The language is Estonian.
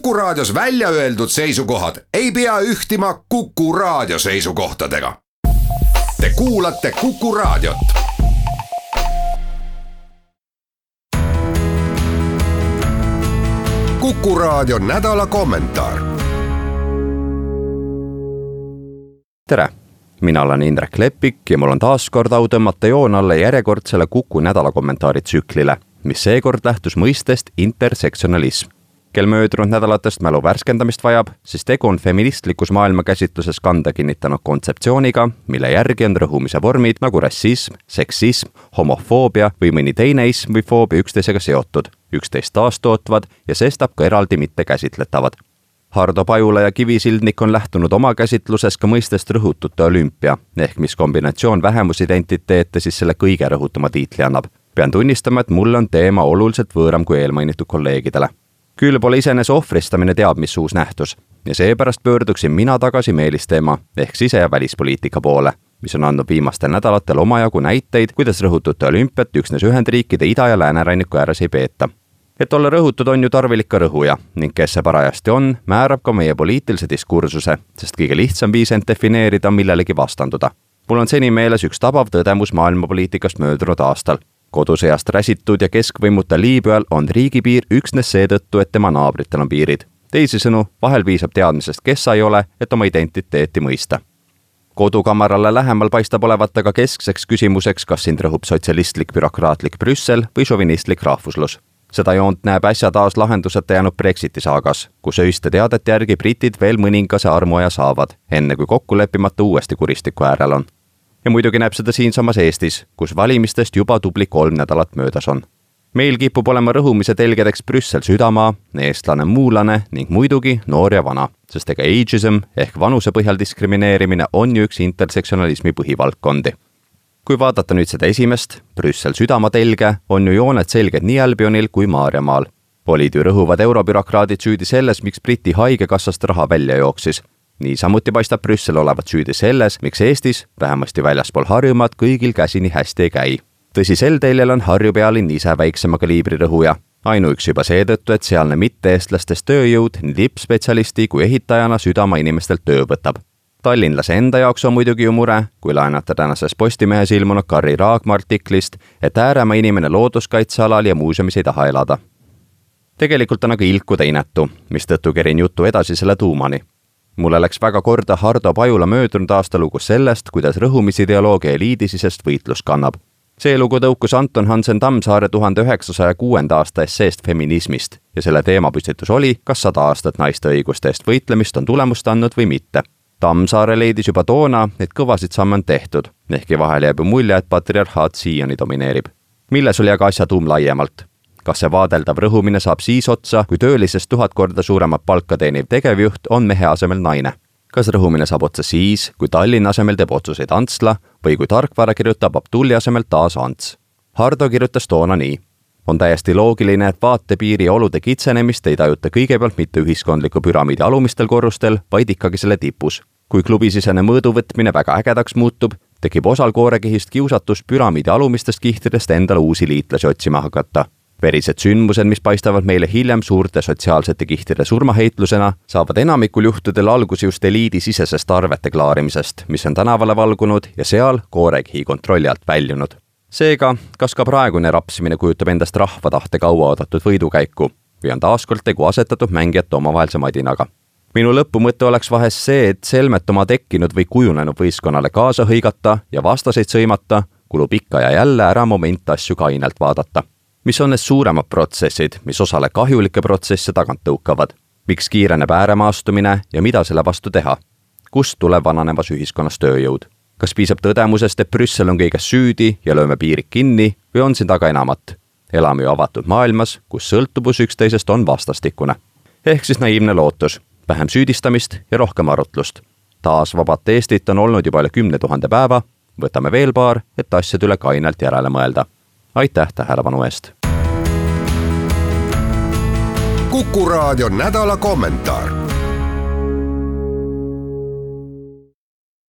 Kuku Raadios välja öeldud seisukohad ei pea ühtima Kuku Raadio seisukohtadega. Te kuulate Kuku Raadiot. kuku Raadio nädala kommentaar. tere, mina olen Indrek Leppik ja mul on taas kord au tõmmata joon alla järjekordsele Kuku nädala kommentaari tsüklile, mis seekord lähtus mõistest intersektsionalism kel möödunud nädalatest mälu värskendamist vajab, siis tegu on feministlikus maailmakäsitluses kanda kinnitanud kontseptsiooniga, mille järgi on rõhumise vormid nagu rassism, seksism, homofoobia või mõni teine ism või foobia üksteisega seotud, üksteist taastootvad ja sestap ka eraldi mittekäsitletavad. Hardo Pajula ja Kivisildnik on lähtunud oma käsitluses ka mõistest rõhutute olümpia, ehk mis kombinatsioon vähemusidentiteete siis selle kõige rõhutama tiitli annab. pean tunnistama, et mulle on teema oluliselt võõram kui eelmainitud kolleegidele küll pole iseenese ohvristamine teab mis uus nähtus ja seepärast pöörduksin mina tagasi Meelis teema ehk sise- ja välispoliitika poole, mis on andnud viimastel nädalatel omajagu näiteid, kuidas rõhutute olümpiat üksnes Ühendriikide ida- ja lääneranniku ääres ei peeta. et olla rõhutud, on ju tarvilik ka rõhuja ning kes see parajasti on, määrab ka meie poliitilise diskursuse, sest kõige lihtsam viis end defineerida on millelegi vastanduda. mul on seni meeles üks tabav tõdemus maailmapoliitikast möödunud aastal kodusõjast räsitud ja keskvõimuta Liibüal on riigipiir üksnes seetõttu, et tema naabritel on piirid. teisisõnu, vahel piisab teadmisest, kes sa ei ole, et oma identiteeti mõista. kodukamarale lähemal paistab olevat aga keskseks küsimuseks, kas sind rõhub sotsialistlik bürokraatlik Brüssel või šovinistlik rahvuslus. seda joont näeb äsja taas lahenduseta jäänud Brexiti saagas, kus öiste teadete järgi britid veel mõningase armuaja saavad, enne kui kokkuleppimata uuesti kuristiku äärel on ja muidugi näeb seda siinsamas Eestis, kus valimistest juba tubli kolm nädalat möödas on. meil kipub olema rõhumise telgedeks Brüssel südamaa, eestlane muulane ning muidugi noor ja vana, sest ega ageism ehk vanuse põhjal diskrimineerimine on ju üks intersektsionalismi põhivaldkondi kui vaadata nüüd seda esimest, Brüssel südama telge, on ju jooned selged nii Albionil kui Maarjamaal. olid ju rõhuvad eurobürokraadid süüdi selles, miks Briti haigekassast raha välja jooksis niisamuti paistab Brüssel olevat süüdi selles, miks Eestis, vähemasti väljaspool Harjumaad, kõigil käsi nii hästi ei käi. tõsi, sel teljel on Harju pealinn ise väiksema kaliibri rõhuja, ainuüksi juba seetõttu, et sealne mitte-eestlastest tööjõud nii tippspetsialisti kui ehitajana südama inimestelt töö võtab. tallinlase enda jaoks on muidugi ju mure, kui laenata tänases Postimehes ilmunud Karri Raagma artiklist, et Ääremaa inimene looduskaitsealal ja muuseumis ei taha elada. tegelikult on aga ilkuda inetu, mistõttu kerin jutu edasi selle tuumani mulle läks väga korda Hardo Pajula möödunud aasta lugu sellest, kuidas rõhumisideoloogia eliidisisest võitlust kannab. see lugu tõukus Anton Hansen Tammsaare tuhande üheksasaja kuuenda aasta esseest feminismist ja selle teemapüstitus oli, kas sada aastat naiste õiguste eest võitlemist on tulemust andnud või mitte. Tammsaare leidis juba toona, et kõvasid samme on tehtud, ehkki vahel jääb ju mulje, et patriarhaat siiani domineerib. milles oli aga asja tuum laiemalt? Kas see vaadeldav rõhumine saab siis otsa, kui töölisest tuhat korda suuremat palka teeniv tegevjuht on mehe asemel naine? kas rõhumine saab otsa siis, kui Tallinna asemel teeb otsuseid Antsla või kui tarkvara kirjutab Abdulli asemel taas Ants? Hardo kirjutas toona nii. on täiesti loogiline, et vaatepiiri ja olude kitsenemist ei tajuta kõigepealt mitte ühiskondliku püramiidi alumistel korrustel, vaid ikkagi selle tipus. kui klubisisene mõõduvõtmine väga ägedaks muutub, tekib osal koorekihist kiusatus püramiidi alumistest kihtidest endale uusi liitlasi otsima hakata verised sündmused, mis paistavad meile hiljem suurte sotsiaalsete kihtide surmaheitlusena, saavad enamikul juhtudel alguse just eliidi sisesest arvete klaarimisest, mis on tänavale valgunud ja seal koorekihi kontrolli alt väljunud. seega, kas ka praegune rapsimine kujutab endast rahva tahte kauaoodatud võidukäiku või on taaskord tegu asetatud mängijate omavahelise madinaga? minu lõpumõte oleks vahest see, et selmet oma tekkinud või kujunenud võistkonnale kaasa hõigata ja vastaseid sõimata kulub ikka ja jälle ära moment asju kainelt vaadata mis on need suuremad protsessid, mis osale kahjulikke protsesse tagant tõukavad? miks kiireneb ääremaastumine ja mida selle vastu teha? kust tuleb vananevas ühiskonnas tööjõud? kas piisab tõdemusest, et Brüssel on kõiges süüdi ja lööme piirid kinni või on siin taga enamat? elame ju avatud maailmas, kus sõltuvus üksteisest on vastastikune. ehk siis naiivne lootus, vähem süüdistamist ja rohkem arutlust. taas vabat Eestit on olnud juba üle kümne tuhande päeva, võtame veel paar, et asjade üle kainelt järele mõelda. Aitäh tähelepanu eest! kuku raadio nädala kommentaar